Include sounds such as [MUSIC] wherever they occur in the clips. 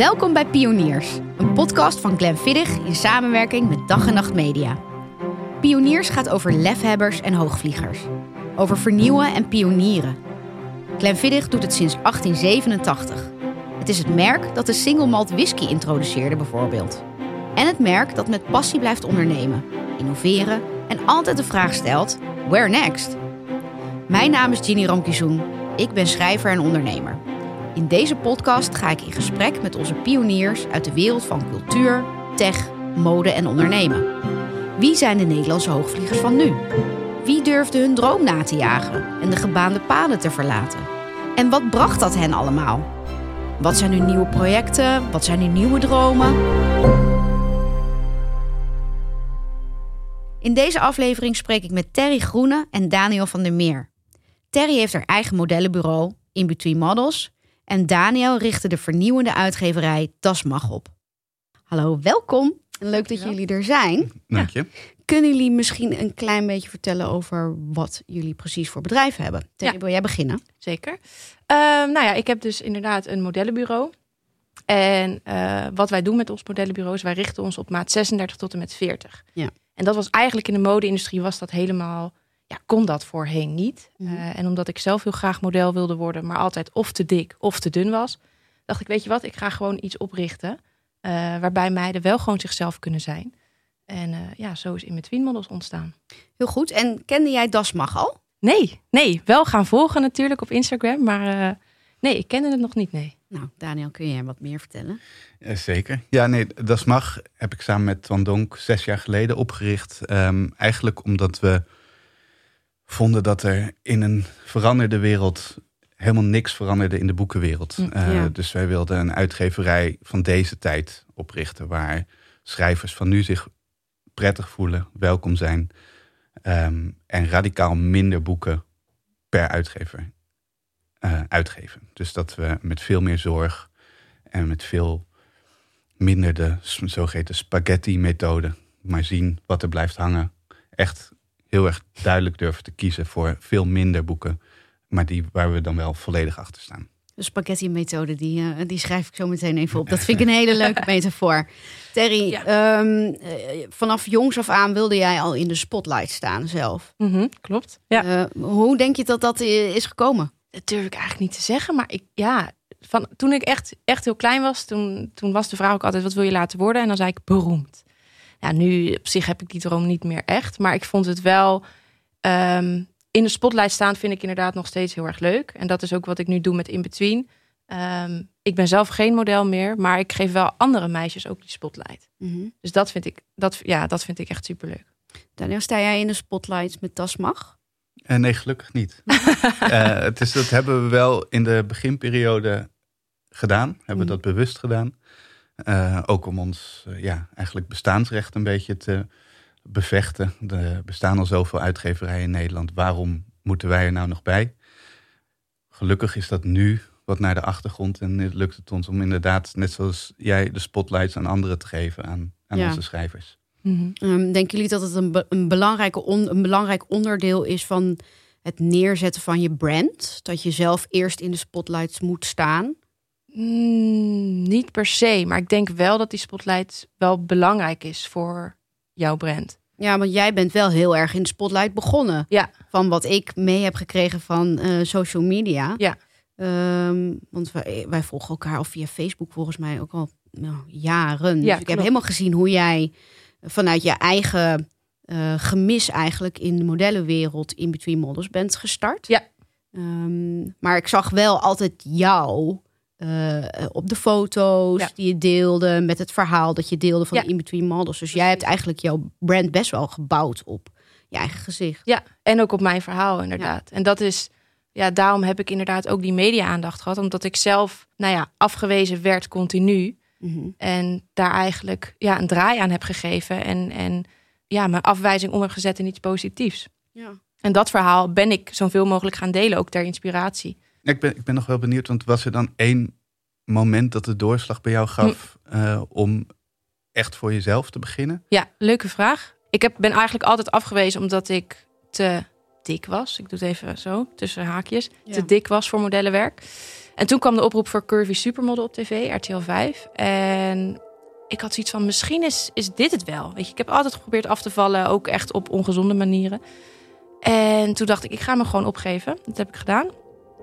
Welkom bij Pioniers, een podcast van Glen Viddig in samenwerking met Dag en Nacht Media. Pioniers gaat over lefhebbers en hoogvliegers. Over vernieuwen en pionieren. Glen Viddig doet het sinds 1887. Het is het merk dat de single malt whisky introduceerde bijvoorbeeld. En het merk dat met passie blijft ondernemen, innoveren en altijd de vraag stelt: where next? Mijn naam is Ginny Ramkizoen. Ik ben schrijver en ondernemer. In deze podcast ga ik in gesprek met onze pioniers uit de wereld van cultuur, tech, mode en ondernemen. Wie zijn de Nederlandse hoogvliegers van nu? Wie durfde hun droom na te jagen en de gebaande paden te verlaten? En wat bracht dat hen allemaal? Wat zijn hun nieuwe projecten? Wat zijn hun nieuwe dromen? In deze aflevering spreek ik met Terry Groene en Daniel van der Meer. Terry heeft haar eigen modellenbureau, In Between Models, en Daniel richtte de vernieuwende uitgeverij Dasmag op. Hallo, welkom. Leuk dat jullie er zijn. Dank je. Kunnen jullie misschien een klein beetje vertellen over wat jullie precies voor bedrijf hebben? Terry, Ja. wil jij beginnen? Zeker. Ehm, nou ja, ik heb dus inderdaad een modellenbureau. En eh, wat wij doen met ons modellenbureau is wij richten ons op maat 36 tot en met 40. Ja. En dat was eigenlijk in de mode-industrie was dat helemaal, ja, kon dat voorheen niet. Mhm. Eh, en omdat ik zelf heel graag model wilde worden, maar altijd of te dik of te dun was, dacht ik, weet je wat, ik ga gewoon iets oprichten eh, waarbij meiden wel gewoon zichzelf kunnen zijn. En eh, ja, zo is In Between Models ontstaan. Heel goed. En kende jij Dasmag al? Nee, nee, wel gaan volgen natuurlijk op Instagram, maar eh, nee, ik kende het nog niet, nee. Nou, Daniel, kun jij wat meer vertellen? Eh, Zeker. Ja, nee, Dat Mag heb ik samen met Twan Donk zes jaar geleden opgericht. Ehm, eigenlijk omdat we vonden dat er in een veranderde wereld helemaal niks veranderde in de boekenwereld. Mm, Eh. Dus wij wilden een uitgeverij van deze tijd oprichten, waar schrijvers van nu zich prettig voelen, welkom zijn ehm, en radicaal minder boeken per uitgever eh, uitgeven. Dus dat we met veel meer zorg en met veel minder de zogeheten spaghetti-methode, maar zien wat er blijft hangen. Echt heel erg duidelijk durven te kiezen voor veel minder boeken, maar die waar we dan wel volledig achter staan. De spaghetti-methode, die, eh, die schrijf ik zo meteen even op. Dat vind ik een hele leuke [LAUGHS] metafoor. Terry, Ja. ehm, eh, vanaf jongs af aan wilde jij al in de spotlight staan zelf. Mhm, klopt. Ja. Eh, hoe denk je dat dat is gekomen? Dat durf ik eigenlijk niet te zeggen. Maar ik, ja, van, toen ik echt, echt heel klein was, toen, toen was de vraag ook altijd: wat wil je laten worden? En dan zei ik beroemd. Ja, nu op zich heb ik die droom niet meer echt. Maar ik vond het wel. ehm, in de spotlight staan vind ik inderdaad nog steeds heel erg leuk. En dat is ook wat ik nu doe met In Between. Ehm, ik ben zelf geen model meer, maar ik geef wel andere meisjes ook die spotlight. Dus dat vind ik, dat, ja, dat vind ik echt superleuk. Daniel, sta jij in de spotlight met Dasmag? Eh, nee, gelukkig niet. [LAUGHS] Eh, het is, dat hebben we wel in de beginperiode gedaan. Hebben we Mm. dat bewust gedaan. Eh, ook om ons eh, ja, eigenlijk bestaansrecht een beetje te bevechten. Er bestaan al zoveel uitgeverijen in Nederland. Waarom moeten wij er nou nog bij? Gelukkig is dat nu wat naar de achtergrond. En het lukt het ons om inderdaad, net zoals jij, de spotlights aan anderen te geven. Aan, aan Ja. onze schrijvers. Ehm, denken jullie dat het een, be- een, belangrijke on- een belangrijk onderdeel is van het neerzetten van je brand? Dat je zelf eerst in de spotlights moet staan? Mm, niet per se, maar ik denk wel dat die spotlight wel belangrijk is voor jouw brand. Ja, want jij bent wel heel erg in de spotlight begonnen. Ja. Van wat ik mee heb gekregen van eh, social media. Ja. Ehm, want wij, wij volgen elkaar al via Facebook volgens mij ook al nou, jaren. dus ik heb helemaal gezien hoe jij vanuit je eigen eh, gemis eigenlijk in de modellenwereld in Between Models bent gestart. Ja. Ehm, maar ik zag wel altijd jou eh, op de foto's Ja. die je deelde met het verhaal dat je deelde van Ja. In Between Models. Dus jij hebt eigenlijk jouw brand best wel gebouwd op je eigen gezicht. Ja, en ook op mijn verhaal inderdaad. En dat is, ja, daarom heb ik inderdaad ook die media-aandacht gehad. Omdat ik zelf, nou ja, afgewezen werd continu. Mhm. En daar eigenlijk ja, een draai aan heb gegeven. En, en ja, mijn afwijzing om heb gezet in iets positiefs. Ja. En dat verhaal ben ik zoveel mogelijk gaan delen, ook ter inspiratie. Ik ben, ik ben nog wel benieuwd, want was er dan één moment dat de doorslag bij jou gaf eh, om echt voor jezelf te beginnen? Ja, leuke vraag. Ik heb, ben eigenlijk altijd afgewezen omdat ik te dik was. Ik doe het even zo, tussen haakjes. Ja. Te dik was voor modellenwerk. En toen kwam de oproep voor Curvy Supermodel op tv, RTL 5. En ik had zoiets van, misschien is, is dit het wel. Weet je, ik heb altijd geprobeerd af te vallen, ook echt op ongezonde manieren. En toen dacht ik, ik ga me gewoon opgeven. Dat heb ik gedaan.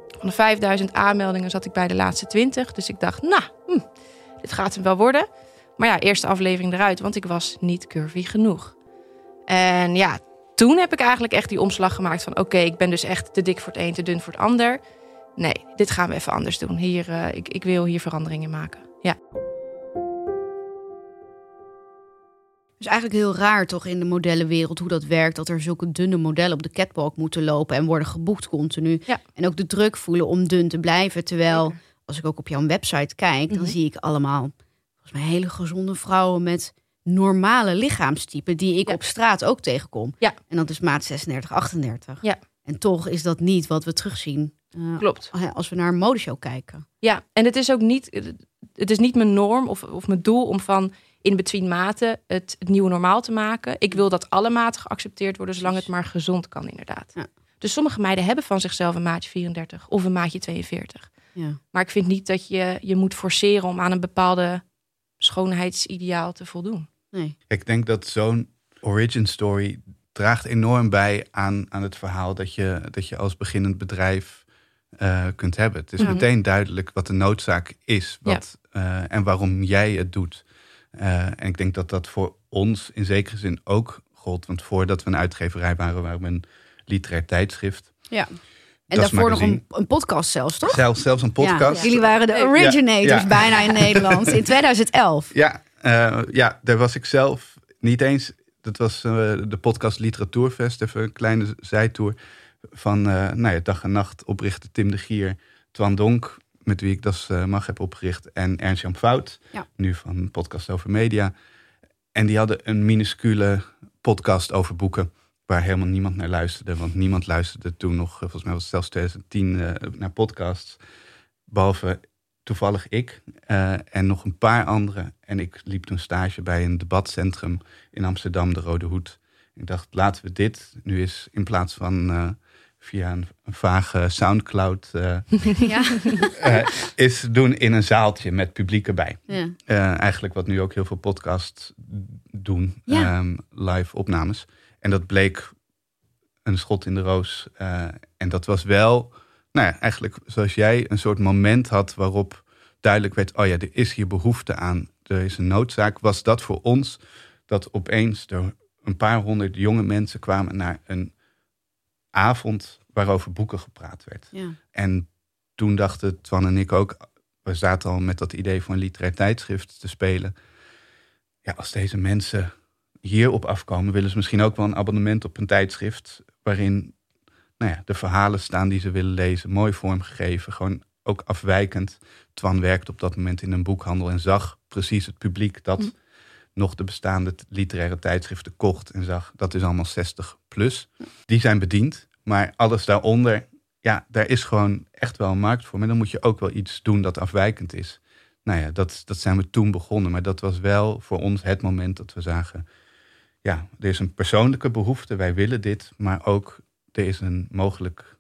Van de 5000 aanmeldingen zat ik bij de laatste 20. Dus ik dacht, nou, hm, dit gaat hem wel worden. Maar ja, eerste aflevering eruit, want ik was niet curvy genoeg. En ja, toen heb ik eigenlijk echt die omslag gemaakt van... oké, ik ben dus echt te dik voor het een, te dun voor het ander. Nee, dit gaan we even anders doen. Hier, uh, ik, ik wil hier veranderingen maken. Ja. Is eigenlijk heel raar toch in de modellenwereld hoe dat werkt. Dat er zulke dunne modellen op de catwalk moeten lopen en worden geboekt continu. Ja. En ook de druk voelen om dun te blijven. Terwijl als ik ook op jouw website kijk, dan Mhm. zie ik allemaal volgens mij hele gezonde vrouwen met normale lichaamstypen die ik Ja. op straat ook tegenkom. Ja. En dat is maat 36, 38. Ja. En toch is dat niet wat we terugzien eh, Klopt. als we naar een modeshow kijken. Ja, en het is ook niet, het is niet mijn norm of, of mijn doel om van in between maten het, het nieuwe normaal te maken. Ik wil dat alle maten geaccepteerd worden, zolang het maar gezond kan, inderdaad. Ja. Dus sommige meiden hebben van zichzelf een maatje 34 of een maatje 42. Ja. Maar ik vind niet dat je je moet forceren om aan een bepaalde schoonheidsideaal te voldoen. Nee. Ik denk dat zo'n origin story draagt enorm bij aan, aan het verhaal dat je, dat je als beginnend bedrijf eh, kunt hebben. Het is Mhm. meteen duidelijk wat de noodzaak is wat, eh, en waarom jij het doet. Eh, en ik denk dat dat voor ons in zekere zin ook gold. Want voordat we een uitgeverij waren, waren we een literair tijdschrift. Ja. En daarvoor nog een, een podcast zelfs, toch? Zelfs, zelfs een podcast. Ja, jullie waren de originators Ja. bijna in Nederland in [LAUGHS] 2011. Ja, eh, ja, daar was ik zelf niet eens. Dat was eh, de podcast Literatuurfest, even een kleine zijtour. Van nou ja, dag en nacht oprichter Tim de Gier, Twan Donk, met wie ik Das eh, Mag heb opgericht, en Ernst-Jan Fout, Ja. nu van podcast over media. En die hadden een minuscule podcast over boeken, waar helemaal niemand naar luisterde. Want niemand luisterde toen nog, eh, volgens mij was het zelfs 2010, eh, naar podcasts. Behalve toevallig ik en nog een paar anderen. En ik liep toen stage bij een debatcentrum in Amsterdam, de Rode Hoed. Ik dacht, laten we dit nu eens in plaats van via een, een vage Soundcloud eh [LAUGHS] Ja. eh, is doen in een zaaltje met publiek erbij. ja. Eh, eigenlijk wat nu ook heel veel podcasts doen, Ja. ehm, live opnames. En dat bleek een schot in de roos. En dat was wel, nou ja, eigenlijk zoals jij een soort moment had waarop duidelijk werd, oh ja, er is hier behoefte aan, er is een noodzaak. Was dat voor ons dat opeens er een paar honderd jonge mensen kwamen naar een avond waarover boeken gepraat werd. ja. En toen dachten Twan en ik ook, we zaten al met dat idee van een literair tijdschrift te spelen. Ja, als deze mensen hierop afkomen, willen ze misschien ook wel een abonnement op een tijdschrift. Waarin nou ja, de verhalen staan die ze willen lezen, mooi vormgegeven, gewoon ook afwijkend. Twan werkte op dat moment in een boekhandel en zag precies het publiek dat Hm. Nog de bestaande literaire tijdschriften kocht en zag dat is allemaal 60 plus. Die zijn bediend, maar alles daaronder, ja, daar is gewoon echt wel een markt voor. Maar dan moet je ook wel iets doen dat afwijkend is. Nou ja, dat, dat zijn we toen begonnen. Maar dat was wel voor ons het moment dat we zagen... ja, er is een persoonlijke behoefte, wij willen dit... maar ook er is een mogelijk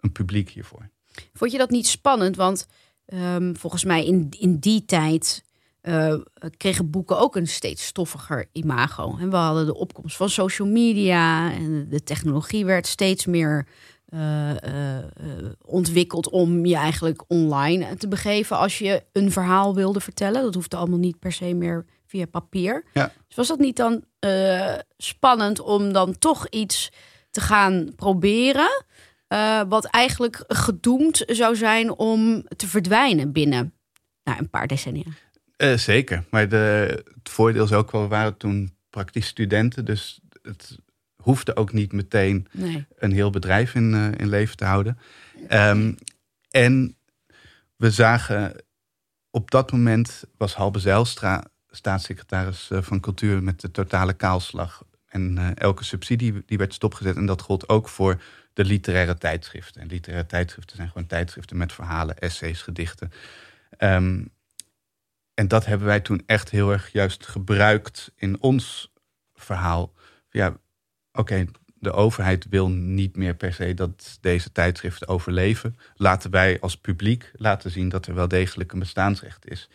een publiek hiervoor. Vond je dat niet spannend? Want ehm, volgens mij in, in die tijd eh, kregen boeken ook een steeds stoffiger imago. En we hadden de opkomst van social media en de technologie werd steeds meer eh, eh, ontwikkeld om je eigenlijk online te begeven als je een verhaal wilde vertellen. Dat hoefde allemaal niet per se meer via papier. Ja. Dus was dat niet dan spannend om dan toch iets te gaan proberen? wat eigenlijk gedoemd zou zijn om te verdwijnen binnen nou, een paar decennia. Eh, zeker, maar de, het voordeel is ook wel, we waren toen praktisch studenten... dus het hoefde ook niet meteen Nee. een heel bedrijf in, eh, in leven te houden. Ehm, en we zagen op dat moment was Halbe Zijlstra staatssecretaris eh, van cultuur met de totale kaalslag. En elke subsidie die werd stopgezet. En dat gold ook voor de literaire tijdschriften. En literaire tijdschriften zijn gewoon tijdschriften met verhalen, essays, gedichten. Ehm, en dat hebben wij toen echt heel erg juist gebruikt in ons verhaal. Ja, oké, de overheid wil niet meer per se dat deze tijdschriften overleven. Laten wij als publiek laten zien dat er wel degelijk een bestaansrecht is.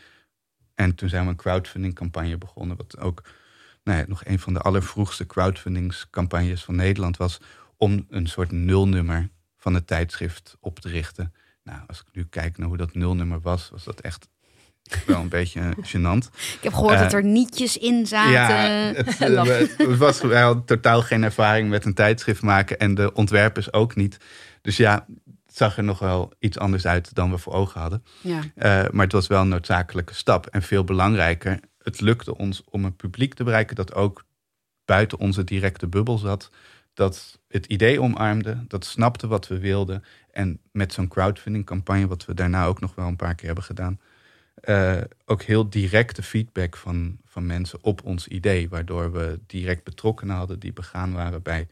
En toen zijn we een crowdfundingcampagne begonnen, wat ook nou ja, nog een van de allervroegste crowdfundingscampagnes van Nederland was, om een soort nulnummer van het tijdschrift op te richten. Nou, als ik nu kijk naar hoe dat nulnummer was, was dat echt wel een beetje gênant. Ik heb gehoord dat er nietjes in zaten. Ja, [LAUGHS] het, het was wel totaal geen ervaring met een tijdschrift maken en de ontwerpers ook niet. Dus ja, het zag er nog wel iets anders uit dan we voor ogen hadden. Ja. Uh, maar het was wel een noodzakelijke stap. En veel belangrijker, het lukte ons om een publiek te bereiken dat ook buiten onze directe bubbel zat. Dat het idee omarmde, dat snapte wat we wilden. En met zo'n crowdfunding campagne, wat we daarna ook nog wel een paar keer hebben gedaan, uh, ook heel directe feedback van, van mensen op ons idee. Waardoor we direct betrokkenen hadden die begaan waren bij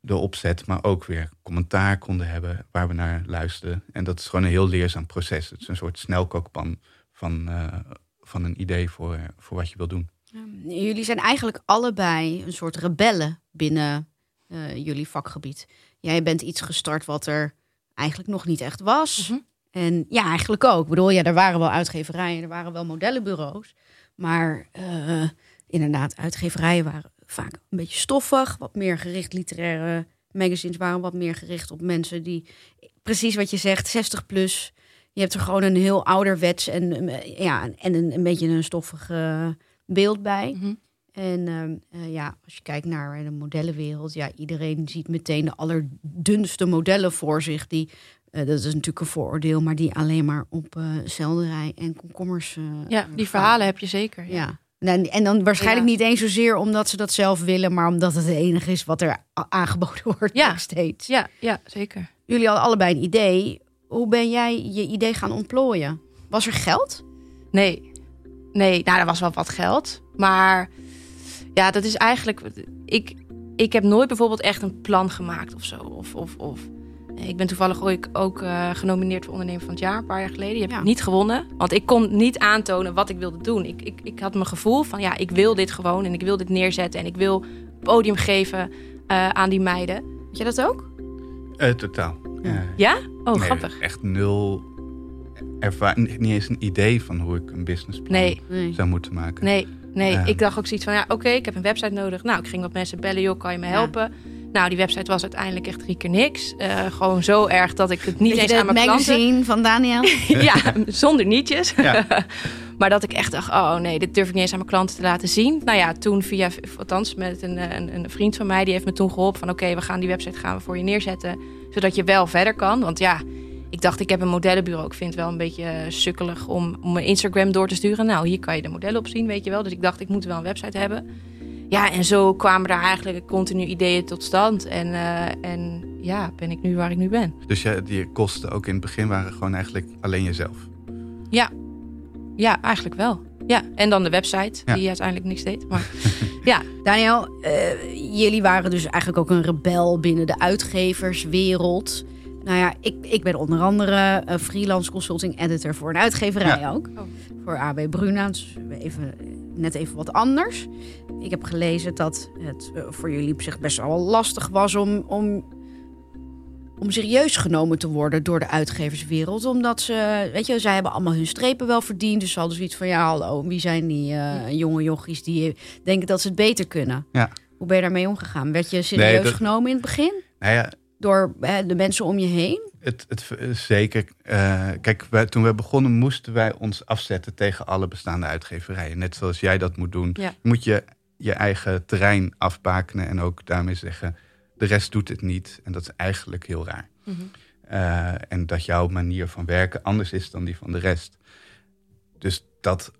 de opzet. Maar ook weer commentaar konden hebben waar we naar luisterden. En dat is gewoon een heel leerzaam proces. Het is een soort snelkookpan van, uh, van een idee voor, voor wat je wil doen. Jullie zijn eigenlijk allebei een soort rebellen binnen uh, jullie vakgebied. Jij bent iets gestart wat er eigenlijk nog niet echt was. Mm -hmm. En ja, eigenlijk ook. Ik bedoel, ja, er waren wel uitgeverijen, er waren wel modellenbureaus. Maar uh, inderdaad, uitgeverijen waren vaak een beetje stoffig. Wat meer gericht, literaire magazines waren wat meer gericht op mensen die, precies wat je zegt, 60 plus. Je hebt er gewoon een heel ouderwets en, ja, en een, een beetje een stoffig uh, beeld bij. Mhm. En uh, ja, als je kijkt naar de modellenwereld, ja, iedereen ziet meteen de allerdunste modellen voor zich die uh, dat is natuurlijk een vooroordeel, maar die alleen maar op uh, selderij en komkommers. Uh, ja, die verhalen heb je zeker. Ja. ja. En, en dan waarschijnlijk ja. niet eens zozeer omdat ze dat zelf willen, maar omdat het het enige is wat er aangeboden [LAUGHS] wordt ja. nog steeds. Ja, ja, zeker. Jullie hadden allebei een idee. Hoe ben jij je idee gaan ontplooien? Was er geld? Nee. Nee, nou, er was wel wat geld. Maar ja, dat is eigenlijk. Ik, ik heb nooit bijvoorbeeld echt een plan gemaakt of zo. Of, of, of ik ben toevallig ook, ook uh, genomineerd voor ondernemer van het jaar een paar jaar geleden. Die heb Ja. ik niet gewonnen. Want ik kon niet aantonen wat ik wilde doen. Ik, ik, ik had mijn gevoel van ja, ik wil dit gewoon en ik wil dit neerzetten. En ik wil podium geven uh, aan die meiden. Weet je dat ook? Uh, totaal. Ja? ja? Oh, nee, grappig. Echt nul ervaring. Niet eens een idee van hoe ik een businessplan Nee. Nee. zou moeten maken. Nee, nee. Ik dacht ook zoiets van ja, oké, ik heb een website nodig. Nou, ik ging wat mensen bellen, joh, kan je me helpen? Nou, die website was uiteindelijk echt drie keer niks. Uh, gewoon zo erg dat ik het niet Weet eens je aan mijn klanten... magazine van Daniel? [LAUGHS] [LAUGHS] ja, zonder nietjes. Ja. [LAUGHS] maar dat ik echt dacht, oh nee, dit durf ik niet eens aan mijn klanten te laten zien. Nou ja, toen via, althans met een, een, een vriend van mij, die heeft me toen geholpen van oké, we gaan die website gaan we voor je neerzetten. Zodat je wel verder kan. Want ja, ik dacht, ik heb een modellenbureau. Ik vind het wel een beetje sukkelig om, om mijn Instagram door te sturen. Nou, hier kan je de modellen op zien, weet je wel. Dus ik dacht, ik moet wel een website hebben. Ja, en zo kwamen daar eigenlijk continu ideeën tot stand. En, uh, en ja, ben ik nu waar ik nu ben. Dus ja, die kosten ook in het begin waren gewoon eigenlijk alleen jezelf. Ja, ja eigenlijk wel. Ja, en dan de website, Ja. die uiteindelijk niks deed. Maar [LAUGHS] ja, Daniel, eh, jullie waren dus eigenlijk ook een rebel binnen de uitgeverswereld. Nou ja, ik, ik ben onder andere eh, freelance consulting editor voor een uitgeverij ook. Oh. Voor AB Bruna, dus even, net even wat anders. Ik heb gelezen dat het eh, voor jullie op zich best wel lastig was om, om, om serieus genomen te worden door de uitgeverswereld. Omdat ze, weet je, zij hebben allemaal hun strepen wel verdiend. Dus ze hadden zoiets van, ja hallo, wie zijn die eh, jonge jochies die denken dat ze het beter kunnen? Ja. Hoe ben je daarmee omgegaan? Werd je serieus Nee, dat- genomen in het begin? Nou ja, Door hè, de mensen om je heen? Het, het, zeker. eh, kijk, wij, toen we begonnen moesten wij ons afzetten tegen alle bestaande uitgeverijen. Net zoals jij dat moet doen. Ja. Moet je je eigen terrein afbakenen en ook daarmee zeggen... de rest doet het niet. En dat is eigenlijk heel raar. Mhm. Eh, en dat jouw manier van werken anders is dan die van de rest. Dus dat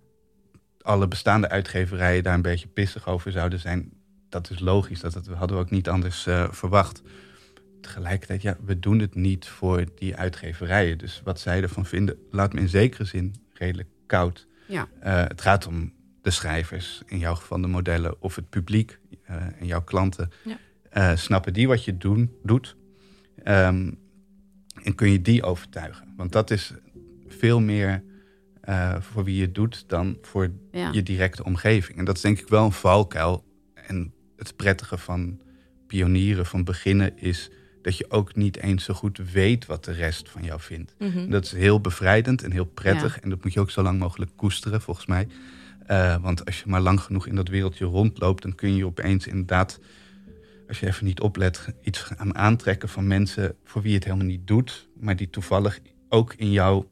alle bestaande uitgeverijen daar een beetje pissig over zouden zijn... dat is logisch. Dat, dat hadden we ook niet anders eh, verwacht tegelijkertijd, ja, we doen het niet voor die uitgeverijen. Dus wat zij ervan vinden, laat me in zekere zin redelijk koud. Ja. Eh, het gaat om de schrijvers, in jouw geval de modellen, of het publiek eh, en jouw klanten. Ja. Eh, snappen die wat je doen, doet? Ehm, en kun je die overtuigen? Want dat is veel meer voor wie je het doet dan voor Ja. je directe omgeving. En dat is denk ik wel een valkuil. En het prettige van pionieren van beginnen is dat je ook niet eens zo goed weet wat de rest van jou vindt. Mhm. Dat is heel bevrijdend en heel prettig. En dat moet je ook zo lang mogelijk koesteren, volgens mij. Uh, want als je maar lang genoeg in dat wereldje rondloopt, dan kun je opeens inderdaad, als je even niet oplet, iets aan aantrekken van mensen voor wie het helemaal niet doet, maar die toevallig ook in jouw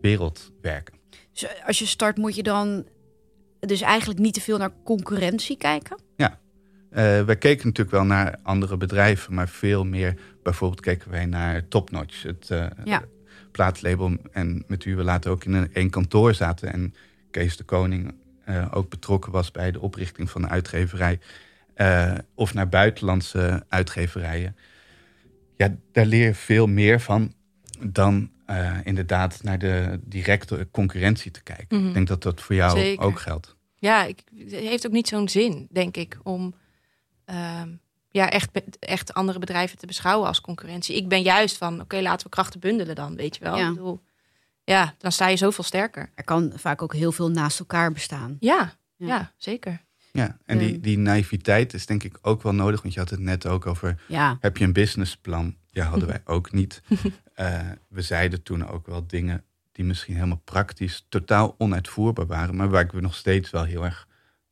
wereld werken. Dus als je start, moet je dan dus eigenlijk niet te veel naar concurrentie kijken? Ja. Uh, wij keken natuurlijk wel naar andere bedrijven, maar veel meer. Bijvoorbeeld keken wij naar Topnotch, het uh, ja. plaatlabel. En met wie we later ook in een, een kantoor zaten. En Kees de Koning uh, ook betrokken was bij de oprichting van de uitgeverij. of naar buitenlandse uitgeverijen. Ja, daar leer je veel meer van dan inderdaad naar de directe concurrentie te kijken. Mhm. Ik denk dat dat voor jou Zeker. ook geldt. Ja, ik, het heeft ook niet zo'n zin, denk ik, om ehm, ja, echt, echt andere bedrijven te beschouwen als concurrentie. Ik ben juist van, oké, laten we krachten bundelen dan, weet je wel. Ja. Ik bedoel, ja, dan sta je zoveel sterker. Er kan vaak ook heel veel naast elkaar bestaan. Ja, Ja. ja. zeker. Ja, en die, die naïviteit is denk ik ook wel nodig. Want je had het net ook over Ja, Heb je een businessplan? Ja, hadden [LAUGHS] wij ook niet. Eh, we zeiden toen ook wel dingen die misschien helemaal praktisch totaal onuitvoerbaar waren, maar waar ik nog steeds wel heel erg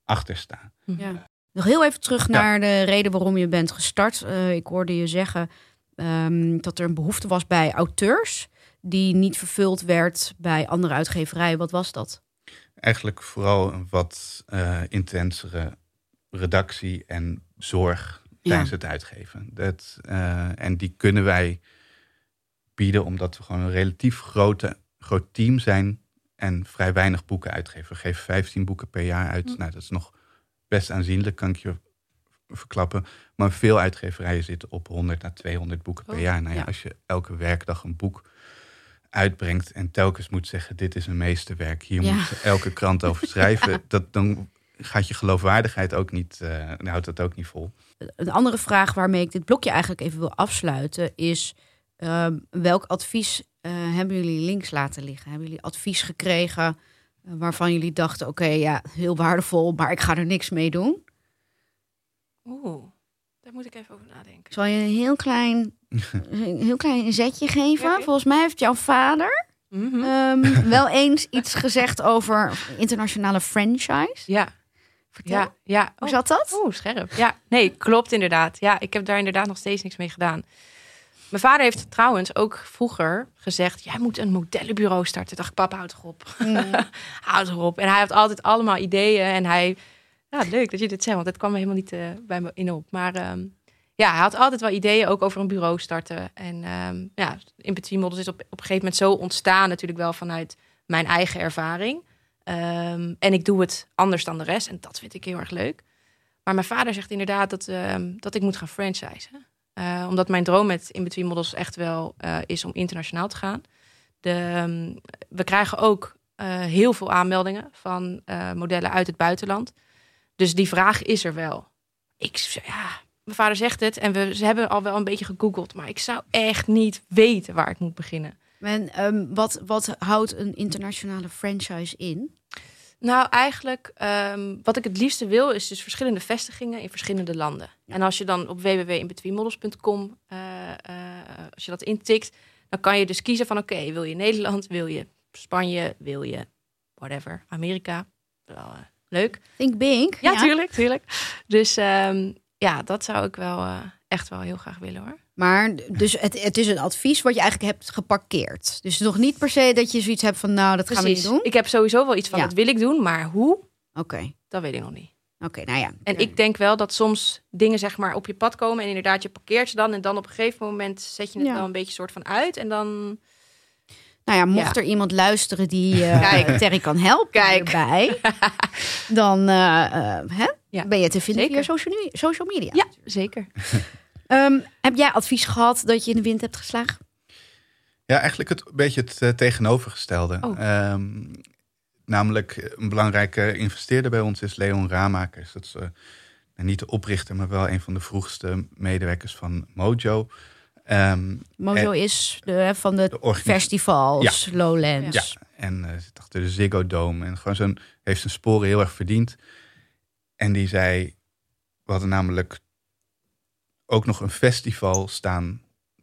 achter sta. ja. Nog heel even terug Ja. naar de reden waarom je bent gestart. Eh, ik hoorde je zeggen ehm, dat er een behoefte was bij auteurs die niet vervuld werd bij andere uitgeverijen. Wat was dat? Eigenlijk vooral een wat eh, intensere redactie en zorg tijdens het uitgeven. Dat, eh, en die kunnen wij bieden omdat we gewoon een relatief grote, groot team zijn en vrij weinig boeken uitgeven. We geven 15 boeken per jaar uit. Hm. Nou, dat is nog best aanzienlijk, kan ik je verklappen. Maar veel uitgeverijen zitten op 100 à 200 boeken per Oh, jaar. Nou ja, ja. als je elke werkdag een boek uitbrengt en telkens moet zeggen: dit is een meesterwerk, hier Ja. moet elke krant over [LAUGHS] schrijven, dat, dan gaat je geloofwaardigheid ook niet, eh, houdt dat ook niet vol. Een andere vraag waarmee ik dit blokje eigenlijk even wil afsluiten is: ehm, welk advies eh, hebben jullie links laten liggen? Hebben jullie advies gekregen waarvan jullie dachten: oké, ja, heel waardevol, maar ik ga er niks mee doen? Oeh, daar moet ik even over nadenken. Zal je een heel klein, een [LAUGHS] heel klein zetje geven. Volgens mij heeft jouw vader Mhm. ehm, [LAUGHS] wel eens iets gezegd over internationale franchise. ja, Vertel. ja, ja. Hoe Oh, zat dat? Oeh, scherp. Ja, nee, klopt inderdaad. Ja, ik heb daar inderdaad nog steeds niks mee gedaan. Mijn vader heeft trouwens ook vroeger gezegd: Jij moet een modellenbureau starten. Ik dacht, papa, houd toch op. Mm. [LAUGHS] Houd erop. En hij had altijd allemaal ideeën. En hij, ja, leuk dat je dit zegt, want het kwam me helemaal niet eh, bij me in op. Maar ehm, ja, hij had altijd wel ideeën ook over een bureau starten. En ehm, ja, Between Models is op, op een gegeven moment zo ontstaan, natuurlijk wel vanuit mijn eigen ervaring. Ehm, en ik doe het anders dan de rest. En dat vind ik heel erg leuk. Maar mijn vader zegt inderdaad dat, dat ik moet gaan franchisen. Eh, omdat mijn droom met In Between Models echt wel eh, is om internationaal te gaan. De, ehm, we krijgen ook eh, heel veel aanmeldingen van modellen uit het buitenland. Dus die vraag is er wel. Ik, ja, mijn vader zegt het en we ze hebben al wel een beetje gegoogeld. Maar ik zou echt niet weten waar ik moet beginnen. En ehm, wat, wat houdt een internationale franchise in? Nou, eigenlijk ehm, wat ik het liefste wil, is dus verschillende vestigingen in verschillende landen. En als je dan op www.inbetweenmodels.com, eh, eh, als je dat intikt, dan kan je dus kiezen van oké, wil je Nederland, wil je Spanje, wil je whatever, Amerika. Wel, eh, leuk. Think big. Ja, tuurlijk, tuurlijk. Dus ehm, ja, dat zou ik wel eh, echt wel heel graag willen hoor. Maar dus het, het is een advies wat je eigenlijk hebt geparkeerd. Dus nog niet per se dat je zoiets hebt van, nou, dat gaan we niet doen. Ik heb sowieso wel iets van, Ja. dat wil ik doen, maar hoe, Oké, dat weet ik nog niet. oké, nou ja. En ik denk wel dat soms dingen zeg maar op je pad komen en inderdaad je parkeert ze dan en dan op een gegeven moment zet je het Ja. wel een beetje soort van uit en dan Nou ja, mocht Ja. er iemand luisteren die eh [LAUGHS] Kijk. Terry kan helpen Kijk. hierbij, [LAUGHS] dan eh, eh, hè? Ja. ben je te vinden Zeker. via social media. ja, zeker. [LAUGHS] Ehm, heb jij advies gehad dat je in de wind hebt geslagen? Ja, eigenlijk het, een beetje het eh, tegenovergestelde. Oh. Ehm, namelijk eh, een belangrijke investeerder bij ons is Leon Ramakers. Dat is eh, nou, niet de oprichter, maar wel een van de vroegste medewerkers van Mojo. Ehm, Mojo is de, van de festivals, Lowlands. Ja, en zit achter de Ziggo Dome. En gewoon zo'n, heeft zijn sporen heel erg verdiend. En die zei, we hadden namelijk ook nog een festival staan.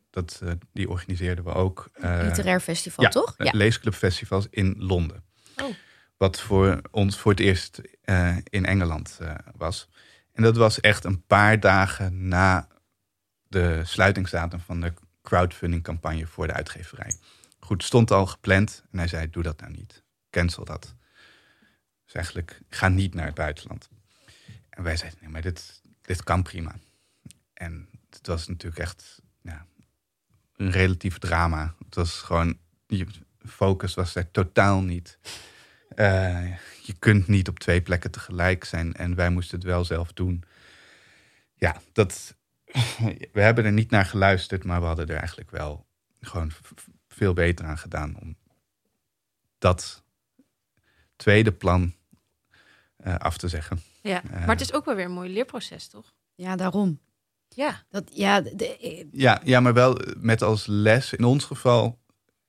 Dat, eh, die organiseerden we ook. eh, Literair festival, ja, toch? eh, leesclubfestivals in Londen. Oh. Wat voor ons voor het eerst in Engeland was. En dat was echt een paar dagen na de sluitingsdatum van de crowdfunding campagne voor de uitgeverij. Goed, stond al gepland en hij zei: Doe dat nou niet. Cancel dat. Dus eigenlijk, ga niet naar het buitenland. En wij zeiden: Nee, maar dit, dit kan prima. En het was natuurlijk echt ja, een relatief drama. Het was gewoon, je focus was er totaal niet. Eh, je kunt niet op twee plekken tegelijk zijn en wij moesten het wel zelf doen. Ja, dat, we hebben er niet naar geluisterd, maar we hadden er eigenlijk wel gewoon veel beter aan gedaan om dat tweede plan eh, af te zeggen. Ja, Eh. maar het is ook wel weer een mooi leerproces, toch? Ja, daarom. Ja. Dat, ja, de- de- Ja, ja, maar wel met als les in ons geval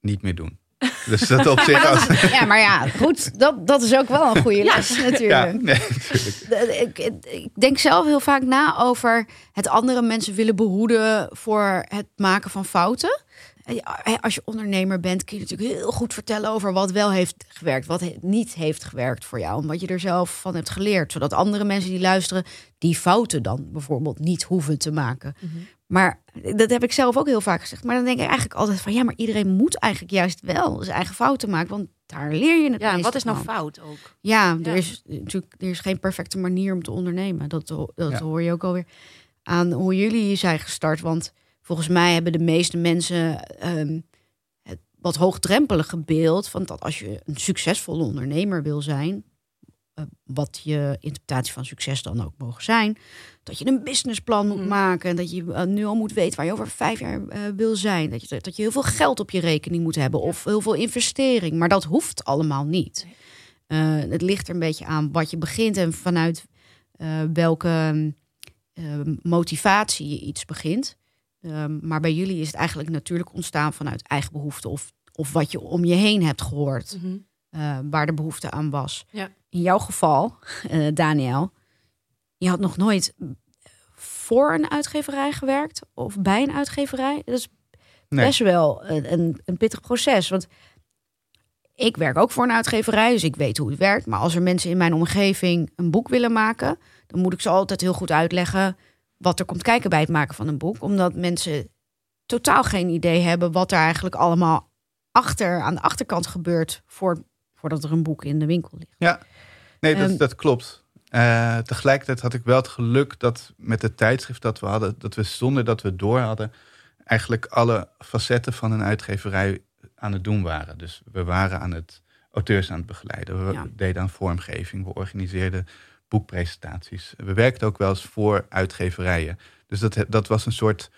niet meer doen. Dus dat op [LAUGHS] zich als. ja, maar ja, goed, dat, dat is ook wel een goede Ja. les Ja, natuurlijk. nee, [LAUGHS] natuurlijk. De- Ik, ik denk zelf heel vaak na over het andere mensen willen behoeden voor het maken van fouten. Als je ondernemer bent, kun je natuurlijk heel goed vertellen over wat wel heeft gewerkt, wat niet heeft gewerkt voor jou. En wat je er zelf van hebt geleerd. Zodat andere mensen die luisteren, die fouten dan bijvoorbeeld niet hoeven te maken. Maar dat heb ik zelf ook heel vaak gezegd. Maar dan denk ik eigenlijk altijd van ja, maar iedereen moet eigenlijk juist wel zijn eigen fouten maken. Want daar leer je het Ja, en wat is nou van. fout ook? Ja, Ja. er is natuurlijk er is geen perfecte manier om te ondernemen. Dat, dat Ja. hoor je ook alweer aan hoe jullie zijn gestart. Want volgens mij hebben de meeste mensen ehm, het wat hoogdrempelige beeld van dat als je een succesvolle ondernemer wil zijn, eh, wat je interpretatie van succes dan ook mogen zijn, dat je een businessplan moet Mhm. maken en dat je eh, nu al moet weten waar je over vijf jaar eh, wil zijn, dat je dat je heel veel geld op je rekening moet hebben of heel veel investering, maar dat hoeft allemaal niet. Het ligt er een beetje aan wat je begint en vanuit welke eh, motivatie je iets begint. Ehm, maar bij jullie is het eigenlijk natuurlijk ontstaan vanuit eigen behoefte of, of wat je om je heen hebt gehoord, Mhm. eh, waar de behoefte aan was. Ja. In jouw geval, eh, Daniel, je had nog nooit voor een uitgeverij gewerkt of bij een uitgeverij. Dat is Nee. best wel een, een, een pittig proces. Want ik werk ook voor een uitgeverij, dus ik weet hoe het werkt. Maar als er mensen in mijn omgeving een boek willen maken, dan moet ik ze altijd heel goed uitleggen wat er komt kijken bij het maken van een boek. Omdat mensen totaal geen idee hebben wat er eigenlijk allemaal achter, aan de achterkant gebeurt voor, voordat er een boek in de winkel ligt. Ja, nee, dat, Ehm, dat klopt. Eh, tegelijkertijd had ik wel het geluk dat met het tijdschrift dat we hadden, dat we zonder dat we door hadden, eigenlijk alle facetten van een uitgeverij aan het doen waren. Dus we waren aan het auteurs aan het begeleiden. We Ja. deden aan vormgeving, we organiseerden boekpresentaties. We werkten ook wel eens voor uitgeverijen. Dus dat, dat was een soort,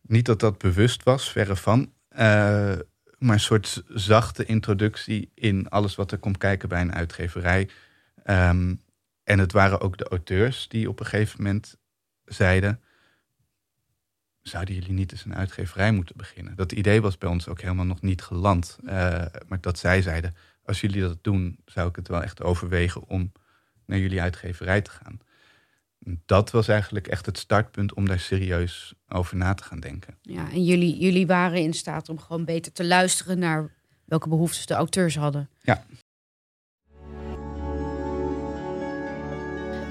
niet dat dat bewust was, verre van, eh, maar een soort zachte introductie in alles wat er komt kijken bij een uitgeverij. Ehm, en het waren ook de auteurs die op een gegeven moment zeiden: Zouden jullie niet eens een uitgeverij moeten beginnen? Dat idee was bij ons ook helemaal nog niet geland. Eh, maar dat zij zeiden: Als jullie dat doen, zou ik het wel echt overwegen om naar jullie uitgeverij te gaan. Dat was eigenlijk echt het startpunt om daar serieus over na te gaan denken. Ja, en jullie, jullie waren in staat om gewoon beter te luisteren naar welke behoeftes de auteurs hadden. Ja.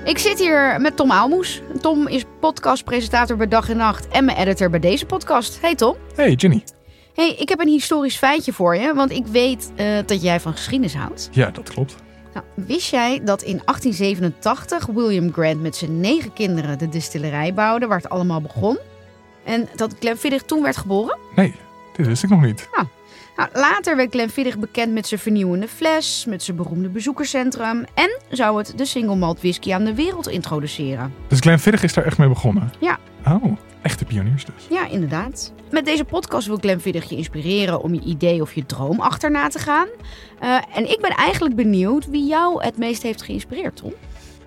Ik zit hier met Tom Aalmoes. Tom is podcastpresentator bij Dag en Nacht en mijn editor bij deze podcast. Hey Tom. Hey Jenny. Hey, ik heb een historisch feitje voor je, want ik weet eh, dat jij van geschiedenis houdt. Ja, dat klopt. Nou, wist jij dat in 1887 William Grant met zijn negen kinderen de distillerij bouwde waar het allemaal begon? En dat Glenfiddich toen werd geboren? Nee, dit wist ik nog niet. Nou, later werd Glenfiddich bekend met zijn vernieuwende fles, met zijn beroemde bezoekerscentrum en zou het de single malt whisky aan de wereld introduceren. Dus Glenfiddich is daar echt mee begonnen? Ja. Oh, echte pioniers dus. Ja, inderdaad. Met deze podcast wil Glenfiddich je inspireren om je idee of je droom achterna te gaan. Eh, en ik ben eigenlijk benieuwd wie jou het meest heeft geïnspireerd, Tom.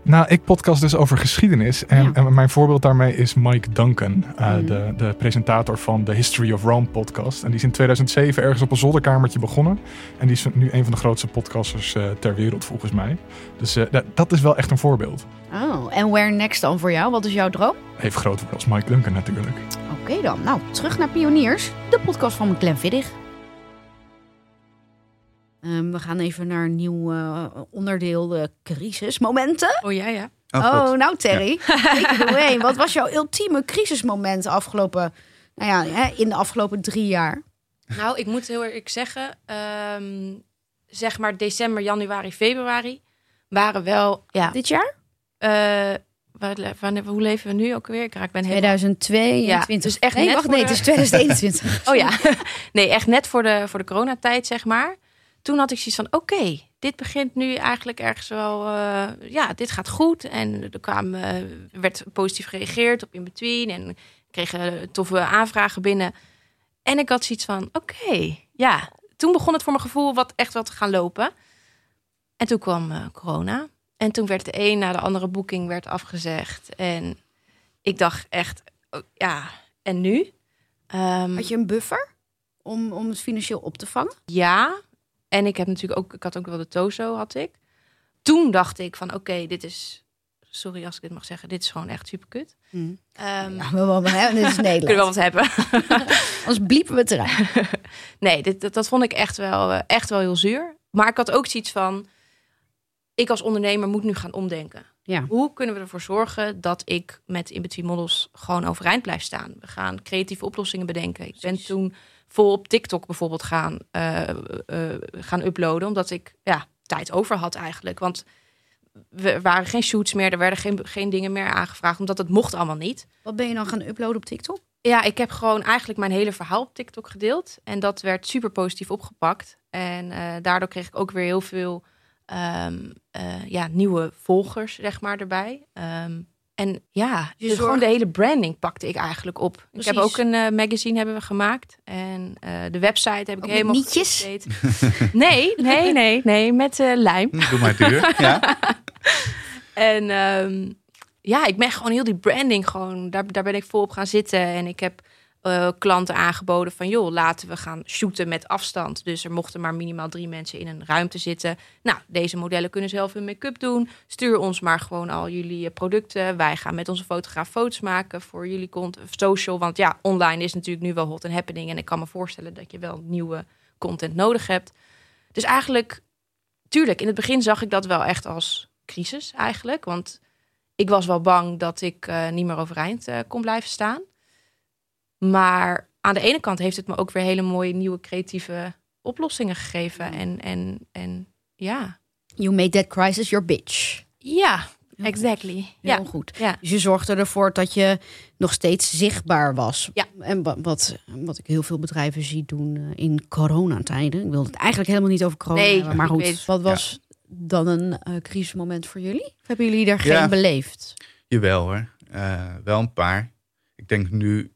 Nou, ik podcast dus over geschiedenis. En, Ja. en mijn voorbeeld daarmee is Mike Duncan, uh, Mhm. de, de presentator van de History of Rome podcast. En die is in 2007 ergens op een zolderkamertje begonnen. En die is nu een van de grootste podcasters uh, ter wereld, volgens mij. Dus uh, dat, dat is wel echt een voorbeeld. Oh, en where next dan voor jou? Wat is jouw droom? Even groot als Mike Duncan natuurlijk. Oké okay dan. Nou, terug naar Pioniers, de podcast van Glenn Viddig. Um, we gaan even naar een nieuw uh, onderdeel, de crisismomenten. Oh ja, ja. Oh, oh nou Terry, ja. Wat was jouw ultieme crisismoment afgelopen, nou ja, hè, in de afgelopen drie jaar? Nou, ik moet heel eerlijk zeggen, um, zeg maar december, januari, februari waren wel, ja. Dit jaar? Uh, Wanneer, hoe leven we nu ook weer? Ik raak ben 2022. Ja, dus echt nee, net wacht, voor nee, de... het is 2021. [LAUGHS] oh ja, nee, echt net voor de, voor de coronatijd, zeg maar. Toen had ik zoiets van, oké, okay, dit begint nu eigenlijk ergens wel... Uh, ja, dit gaat goed. En er kwam, uh, werd positief gereageerd op in-between. En kregen toffe aanvragen binnen. En ik had zoiets van, oké, okay, ja. Toen begon het voor mijn gevoel wat echt wel te gaan lopen. En toen kwam uh, corona. En toen werd de een na de andere boeking werd afgezegd. En ik dacht echt, oh, ja, en nu? Um, had je een buffer om, om het financieel op te vangen? Ja, en ik heb natuurlijk ook, ik had ook wel de Tozo, had ik. Toen dacht ik van, oké, okay, dit is, sorry als ik dit mag zeggen, dit is gewoon echt super kut. Um, ja, we wel, hè, dit is Nederland. [LAUGHS] Kunnen we wel wat hebben. [LAUGHS] Anders bliepen we het eruit. [LAUGHS] nee, dit, dat, dat vond ik echt wel, uh, echt wel heel zuur. Maar ik had ook zoiets van, ik als ondernemer moet nu gaan omdenken. Ja. Hoe kunnen we ervoor zorgen dat ik met in-between models gewoon overeind blijf staan? We gaan creatieve oplossingen bedenken. Ik ben toen vol op TikTok bijvoorbeeld gaan, uh, uh, gaan uploaden, omdat ik ja, tijd over had eigenlijk. Want er waren geen shoots meer, er werden geen, geen dingen meer aangevraagd, omdat het mocht allemaal niet. Wat ben je dan gaan uploaden op TikTok? Ja, ik heb gewoon eigenlijk mijn hele verhaal op TikTok gedeeld. En dat werd super positief opgepakt. En uh, daardoor kreeg ik ook weer heel veel um, uh, ja, nieuwe volgers, zeg maar, erbij. Um, en ja, dus zorg... gewoon de hele branding pakte ik eigenlijk op. Precies. Ik heb ook een uh, magazine hebben we gemaakt. En uh, de website heb ik ook helemaal nietjes? [LAUGHS] Nee, nee, nee, nee, met uh, lijm. Doe maar duur, ja. [LAUGHS] en um, ja, ik ben gewoon heel die branding gewoon, daar, daar ben ik vol op gaan zitten. En ik heb uh, klanten aangeboden van joh, laten we gaan shooten met afstand. Dus er mochten maar minimaal drie mensen in een ruimte zitten. Nou, deze modellen kunnen zelf hun make-up doen. Stuur ons maar gewoon al jullie uh, producten. Wij gaan met onze fotograaf foto's maken voor jullie content, social. Want ja, online is natuurlijk nu wel hot and happening. En ik kan me voorstellen dat je wel nieuwe content nodig hebt. Dus eigenlijk, tuurlijk, in het begin zag ik dat wel echt als crisis eigenlijk. Want ik was wel bang dat ik niet meer overeind kon blijven staan. Maar aan de ene kant heeft het me ook weer hele mooie nieuwe creatieve oplossingen gegeven. En, en, en ja. You made that crisis your bitch. Ja, exactly. Heel ja. goed. Ja. Dus je zorgde ervoor dat je nog steeds zichtbaar was. Ja. En wat, wat, ik heel veel bedrijven zie doen uh, in coronatijden. Ik wilde het eigenlijk helemaal niet over corona nee, hebben. Maar goed, weet. wat was ja. dan een uh, crisismoment voor jullie? Of hebben jullie er geen ja. beleefd? Jawel hoor. Uh, wel een paar. Ik denk nu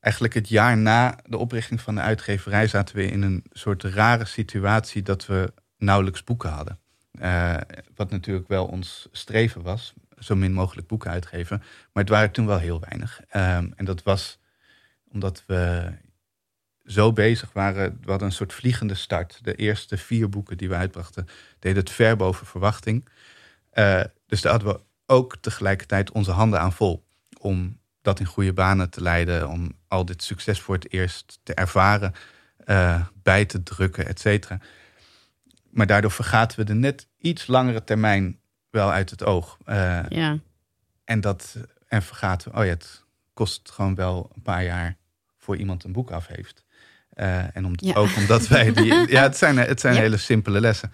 eigenlijk het jaar na de oprichting van de uitgeverij zaten we in een soort rare situatie dat we nauwelijks boeken hadden. Uh, wat natuurlijk wel ons streven was, zo min mogelijk boeken uitgeven. Maar het waren toen wel heel weinig. Um, en dat was omdat we zo bezig waren. We hadden een soort vliegende start. De eerste vier boeken die we uitbrachten deden het ver boven verwachting. Uh, dus daar hadden we ook tegelijkertijd onze handen aan vol om dat in goede banen te leiden, om al dit succes voor het eerst te ervaren, uh, bij te drukken, et cetera. Maar daardoor vergaten we de net iets langere termijn wel uit het oog. Uh, ja. En dat en vergaten we, oh ja, het kost gewoon wel een paar jaar voor iemand een boek af heeft. Uh, en om, Ja. ook omdat wij die. [LAUGHS] Ja, het zijn, het zijn Ja. hele simpele lessen.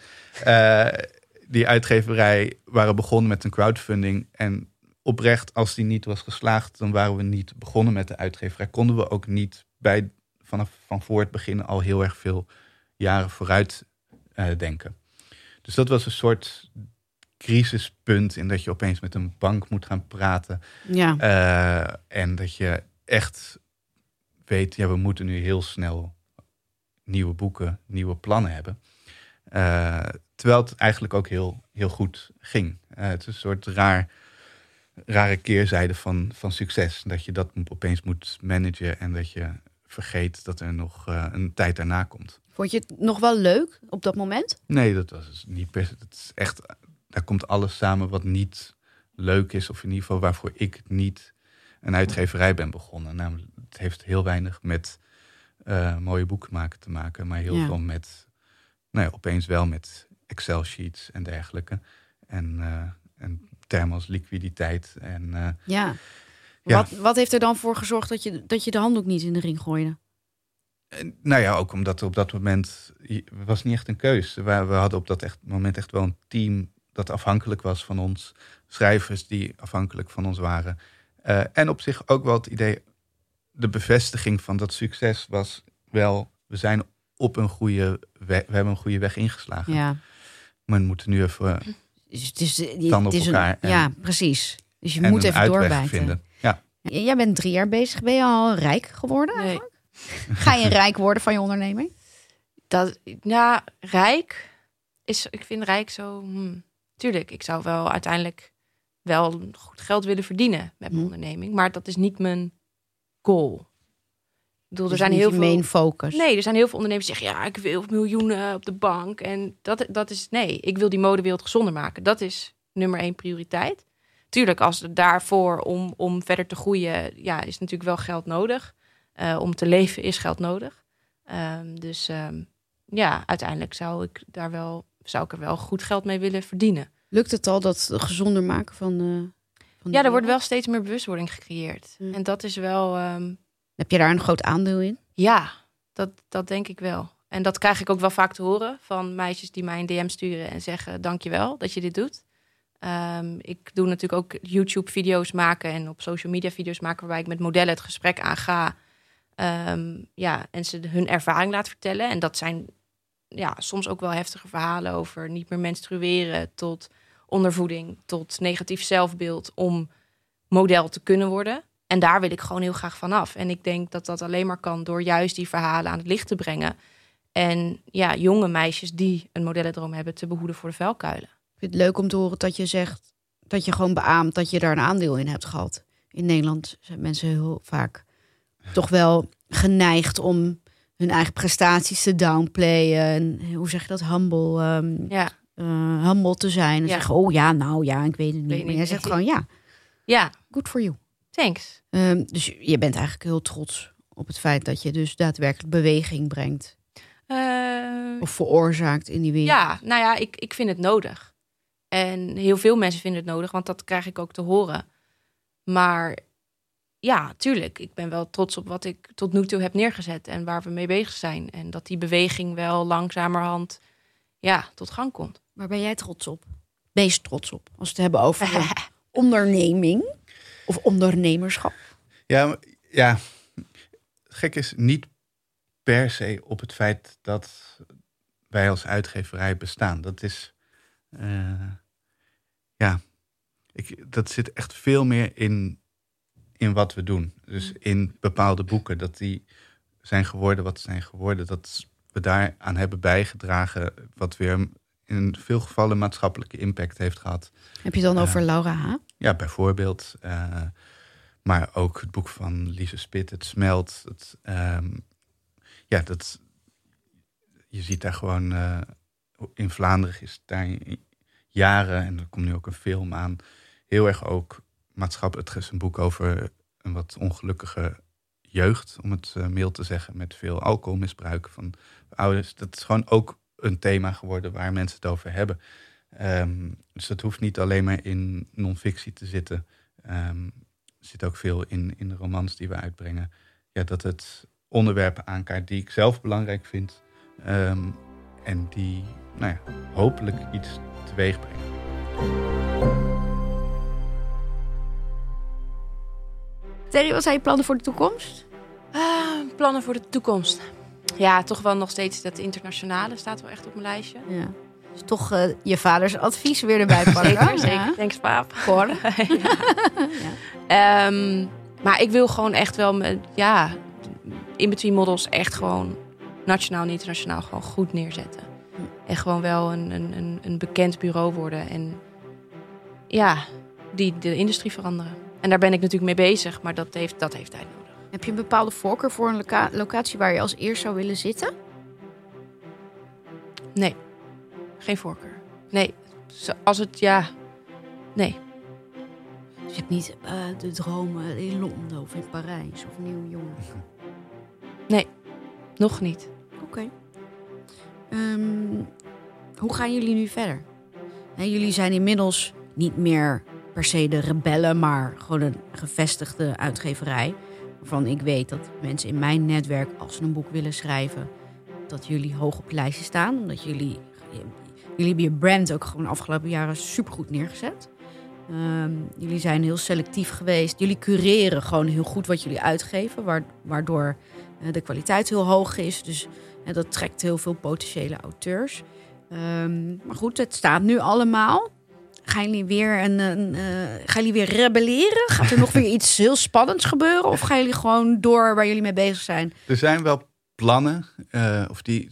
Die uitgeverij waren begonnen met een crowdfunding. En oprecht, als die niet was geslaagd, dan waren we niet begonnen met de uitgeverij. Konden we ook niet bij, vanaf van voor het begin al heel erg veel jaren vooruit eh, denken. Dus dat was een soort crisispunt in dat je opeens met een bank moet gaan praten. Ja. Eh, en dat je echt weet, ja, we moeten nu heel snel nieuwe boeken, nieuwe plannen hebben. Eh, terwijl het eigenlijk ook heel, heel goed ging. Het is een soort raar, rare keerzijde van, van succes. Dat je dat opeens moet managen en dat je vergeet dat er nog uh, een tijd daarna komt. Vond je het nog wel leuk op dat moment? Nee, dat was dus niet per Het is echt, daar komt alles samen wat niet leuk is. Of in ieder geval waarvoor ik niet een uitgeverij ben begonnen. Namelijk, het heeft heel weinig met uh, mooie boeken maken te maken. Maar heel veel met, nou ja, opeens wel met Excel sheets en dergelijke. En, uh, en termen als liquiditeit. En, uh, ja. ja. Wat, wat heeft er dan voor gezorgd dat je, dat je de handdoek niet in de ring gooide? Nou ja, ook omdat er op dat moment was niet echt een keus. We, we hadden op dat echt, moment echt wel een team dat afhankelijk was van ons. Schrijvers die afhankelijk van ons waren. Uh, en op zich ook wel het idee, de bevestiging van dat succes was wel, we zijn op een goede weg, we hebben een goede weg ingeslagen. Ja. Maar we moeten nu even dus het is, je, op het is elkaar. Een, ja, precies. Dus je moet even doorbijten. Vinden. Ja. Jij bent drie jaar bezig. Ben je al rijk geworden? Nee. Ga je [LAUGHS] rijk worden van je onderneming? Dat, ja, rijk is, ik vind rijk zo. Hmm, tuurlijk, ik zou wel uiteindelijk wel goed geld willen verdienen met mijn Hm. onderneming, maar dat is niet mijn goal. Bedoel, er Dus zijn heel veel. main focus. Nee, er zijn heel veel ondernemers die zeggen: ja, ik wil miljoenen op de bank. En dat, dat is nee, ik wil die modewereld gezonder maken. Dat is nummer één prioriteit. Tuurlijk, als daarvoor om, om verder te groeien, ja, is natuurlijk wel geld nodig. Uh, om te leven is geld nodig. Um, dus um, ja, uiteindelijk zou ik daar wel, zou ik er wel goed geld mee willen verdienen. Lukt het al dat gezonder maken van. Uh, van ja, er wordt wel steeds meer bewustwording gecreëerd. En dat is wel. Um, Heb je daar een groot aandeel in? Ja, dat, dat denk ik wel. En dat krijg ik ook wel vaak te horen van meisjes die mij een DM sturen en zeggen: Dankjewel dat je dit doet. Um, ik doe natuurlijk ook YouTube-video's maken en op social media video's maken waarbij ik met modellen het gesprek aanga. Um, ja, en ze hun ervaring laat vertellen. En dat zijn ja, soms ook wel heftige verhalen over niet meer menstrueren tot ondervoeding, tot negatief zelfbeeld om model te kunnen worden. En daar wil ik gewoon heel graag vanaf. En ik denk dat dat alleen maar kan door juist die verhalen aan het licht te brengen. En ja, jonge meisjes die een modellendroom hebben te behoeden voor de vuilkuilen. Ik vind het leuk om te horen dat je zegt dat je gewoon beaamt dat je daar een aandeel in hebt gehad. In Nederland zijn mensen heel vaak toch wel geneigd om hun eigen prestaties te downplayen. En hoe zeg je dat? Humble. Um, ja. Uh, humble te zijn. En Ja. zeggen, oh ja, nou ja, ik weet het niet. Weet maar jij zegt [LAUGHS] gewoon ja, Ja, good for you. Thanks. Um, dus je bent eigenlijk heel trots op het feit dat je dus daadwerkelijk beweging brengt. Uh, Of veroorzaakt in die wereld. ja, nou ja, ik, ik vind het nodig. En heel veel mensen vinden het nodig, want dat krijg ik ook te horen. Maar ja, tuurlijk, ik ben wel trots op wat ik tot nu toe heb neergezet en waar we mee bezig zijn. En dat die beweging wel langzamerhand ja, tot gang komt. Waar ben jij trots op? Meest trots op? Als we het hebben over [LAUGHS] onderneming of ondernemerschap. Ja, ja. Gek is niet per se op het feit dat wij als uitgeverij bestaan. Dat is, eh, ja, ik, dat zit echt veel meer in, in wat we doen. Dus in bepaalde boeken, dat die zijn geworden wat ze zijn geworden. Dat we daaraan hebben bijgedragen, wat weer in veel gevallen maatschappelijke impact heeft gehad. Heb je het dan over Laura H? Ja, bijvoorbeeld. eh, maar ook het boek van Lise Spit, Het Smelt. Het, ehm, ja, dat, je ziet daar gewoon... eh, in Vlaanderen is daar jaren, en er komt nu ook een film aan... heel erg ook maatschappelijk. Het is een boek over een wat ongelukkige jeugd... om het mild te zeggen, met veel alcoholmisbruik van ouders. Dat is gewoon ook een thema geworden waar mensen het over hebben. Ehm, dus dat hoeft niet alleen maar in non-fictie te zitten. Ehm, er zit ook veel in, in de romans die we uitbrengen. Ja, dat het onderwerpen aankaart die ik zelf belangrijk vind. ehm, en die nou ja, hopelijk iets teweeg brengen. Terry, wat zijn je plannen voor de toekomst? Ah, plannen voor de toekomst. Ja, toch wel nog steeds dat internationale staat wel echt op mijn lijstje. Ja. Dus toch eh, je vaders advies weer erbij pakken. Zeker, zeker. Ja. Thanks, paap. Cor. [LAUGHS] Ehm, maar ik wil gewoon echt wel, met, ja, in between models echt gewoon nationaal en internationaal gewoon goed neerzetten. En gewoon wel een, een, een, een bekend bureau worden. En ja, die de industrie veranderen. En daar ben ik natuurlijk mee bezig, maar dat heeft, dat heeft tijd nodig. Heb je een bepaalde voorkeur voor een loca- locatie waar je als eerst zou willen zitten? Nee, geen voorkeur. Nee, als het ja. Nee, Dus je hebt niet eh, de dromen in Londen of in Parijs of New York. [LAUGHS] nog niet. Oké. Ehm, hoe gaan jullie nu verder? Jullie zijn inmiddels niet meer per se de rebellen, maar gewoon een gevestigde uitgeverij. Waarvan ik weet dat mensen in mijn netwerk, als ze een boek willen schrijven, dat jullie hoog op je lijstje staan. Omdat jullie, jullie hebben je brand ook gewoon de afgelopen jaren supergoed neergezet. Ehm, jullie zijn heel selectief geweest. Jullie cureren gewoon heel goed wat jullie uitgeven, wa- waardoor eh, de kwaliteit heel hoog is. Dus en dat trekt heel veel potentiële auteurs. Ehm, maar goed, het staat nu allemaal. Gaan jullie weer, een, een, eh, gaan jullie weer rebelleren? Gaat er nog weer [LAUGHS] iets heel spannends gebeuren? Of gaan jullie gewoon door waar jullie mee bezig zijn? Er zijn wel plannen, eh, of die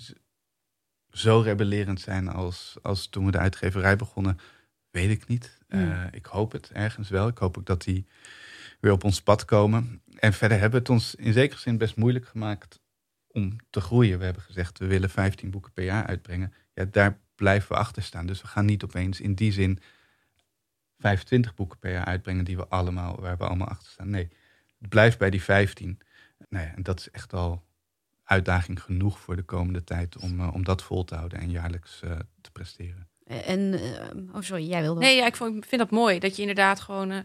zo rebellerend zijn als, als toen we de uitgeverij begonnen, weet ik niet. Eh, Hmm. ik hoop het ergens wel. Ik hoop ook dat die weer op ons pad komen. En verder hebben we het ons in zekere zin best moeilijk gemaakt om te groeien. We hebben gezegd, we willen 15 boeken per jaar uitbrengen. Ja, daar blijven we achter staan. Dus we gaan niet opeens in die zin 25 boeken per jaar uitbrengen die we allemaal, waar we allemaal achter staan. Nee, het blijft bij die 15. Nou ja, en dat is echt al uitdaging genoeg voor de komende tijd om, eh, om dat vol te houden en jaarlijks eh, te presteren. En, eh, oh sorry, jij wilde. Nee, ja, ik vond- vind dat mooi. Dat je inderdaad gewoon eh,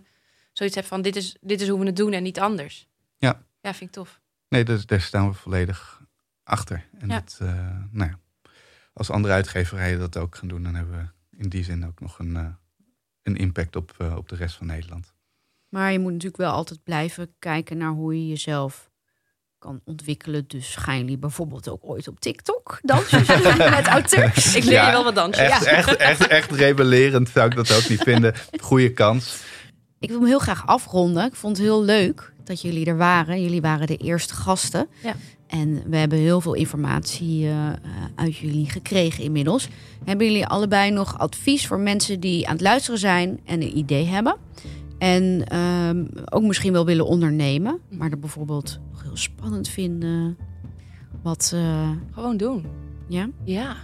zoiets hebt van dit is, dit is hoe we het doen en niet anders. Ja. Ja, vind ik tof. Nee, dus, daar staan we volledig achter. En Ja. dat, eh, nou ja, als andere uitgeverijen dat ook gaan doen, dan hebben we in die zin ook nog een, eh, een impact op, eh, op de rest van Nederland. Maar je moet natuurlijk wel altijd blijven kijken naar hoe je jezelf kan ontwikkelen. Dus gaan jullie bijvoorbeeld ook ooit op TikTok dansjes [LAUGHS] met auteurs? Ik leer Ja, je wel wat dansen. Echt, Ja. echt, echt, echt rebellerend zou ik dat ook niet vinden. Goeie kans. Ik wil hem heel graag afronden. Ik vond het heel leuk dat jullie er waren. Jullie waren de eerste gasten. Ja. En we hebben heel veel informatie eh, eh, uit jullie gekregen inmiddels. Hebben jullie allebei nog advies voor mensen die aan het luisteren zijn en een idee hebben? En ehm, ook misschien wel willen ondernemen, maar dat bijvoorbeeld nog heel spannend vinden. Wat, eh, Gewoon doen. ja? Ja.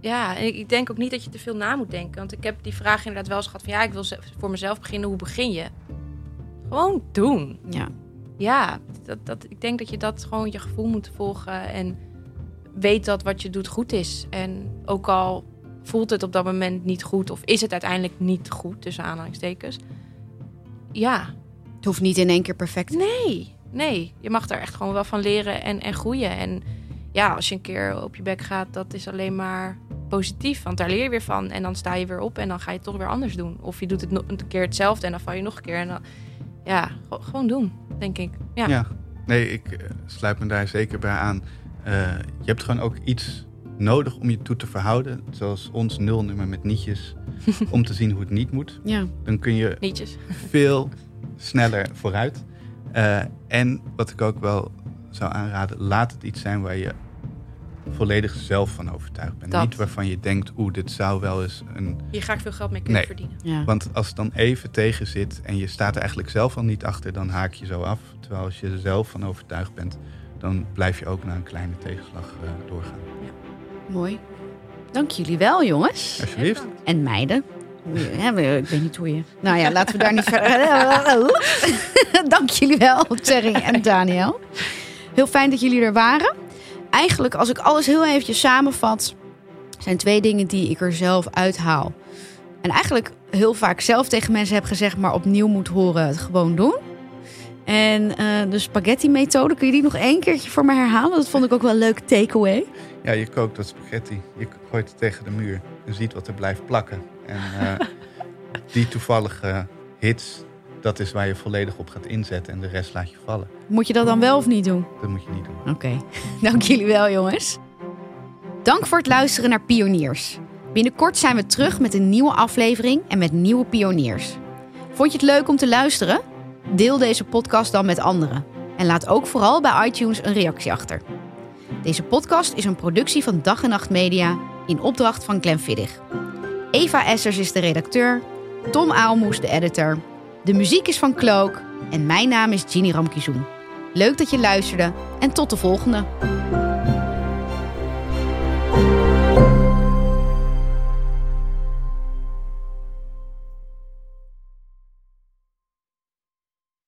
Ja, en ik, denk ook niet dat je te veel na moet denken. Want ik heb die vraag inderdaad wel eens gehad van... ja, ik wil voor mezelf beginnen. Hoe begin je? Gewoon doen. Ja. Ja, dat, dat, ik denk dat je dat gewoon je gevoel moet volgen. En weet dat wat je doet goed is. En ook al voelt het op dat moment niet goed... of is het uiteindelijk niet goed, tussen aanhalingstekens. Ja, Het hoeft niet in één keer perfect. Nee, nee. Je mag daar echt gewoon wel van leren en, en groeien. En ja, als je een keer op je bek gaat, dat is alleen maar positief. Want daar leer je weer van. En dan sta je weer op en dan ga je het toch weer anders doen. Of je doet het nog een keer hetzelfde en dan val je nog een keer. En dan, ja, ge- gewoon doen, denk ik. Ja. Ja, nee, ik eh, sluit me daar zeker bij aan. Eh, je hebt gewoon ook iets nodig om je toe te verhouden. Zoals ons nulnummer met nietjes. [LAUGHS] om te zien hoe het niet moet. Ja. Dan kun je Nietjes. veel sneller vooruit. Eh, en wat ik ook wel zou aanraden, laat het iets zijn waar je volledig zelf van overtuigd bent. Dat. Niet waarvan je denkt, oeh, dit zou wel eens een... Hier ga ik veel geld mee kunnen Nee. verdienen. ja. Want als het dan even tegen zit en je staat er eigenlijk zelf al niet achter, dan haak je zo af. Terwijl als je er zelf van overtuigd bent, dan blijf je ook na een kleine tegenslag eh, doorgaan. Mooi. Dank jullie wel, jongens. Alsjeblieft. En meiden. Hoe je- hè, we- Ik weet niet hoe je. Nou ja, laten we daar niet [LAUGHS] verder. [LAUGHS] Dank jullie wel, Terry en Daniel. Heel fijn dat jullie er waren. Eigenlijk, als ik alles heel eventjes samenvat, zijn twee dingen die ik er zelf uithaal. En eigenlijk heel vaak zelf tegen mensen heb gezegd, maar opnieuw moet horen het gewoon doen. En eh, de spaghetti-methode, kun je die nog één keertje voor me herhalen? Dat vond ik ook wel een leuk takeaway. Ja, je kookt dat spaghetti, je gooit het tegen de muur en ziet wat er blijft plakken. En eh, [LAUGHS] die toevallige hits, dat is waar je volledig op gaat inzetten en de rest laat je vallen. Moet je dat dan wel of niet doen? Dat moet je niet doen. Oké, [LAUGHS] dank jullie wel, jongens. Dank voor het luisteren naar Pioniers. Binnenkort zijn we terug met een nieuwe aflevering en met nieuwe pioniers. Vond je het leuk om te luisteren? Deel deze podcast dan met anderen. En laat ook vooral bij iTunes een reactie achter. Deze podcast is een productie van Dag en Nacht Media in opdracht van Glenfiddich. Eva Essers is de redacteur, Tom Aalmoes de editor. De muziek is van Cloak en mijn naam is Ginny Ramkizoen. Leuk dat je luisterde en tot de volgende.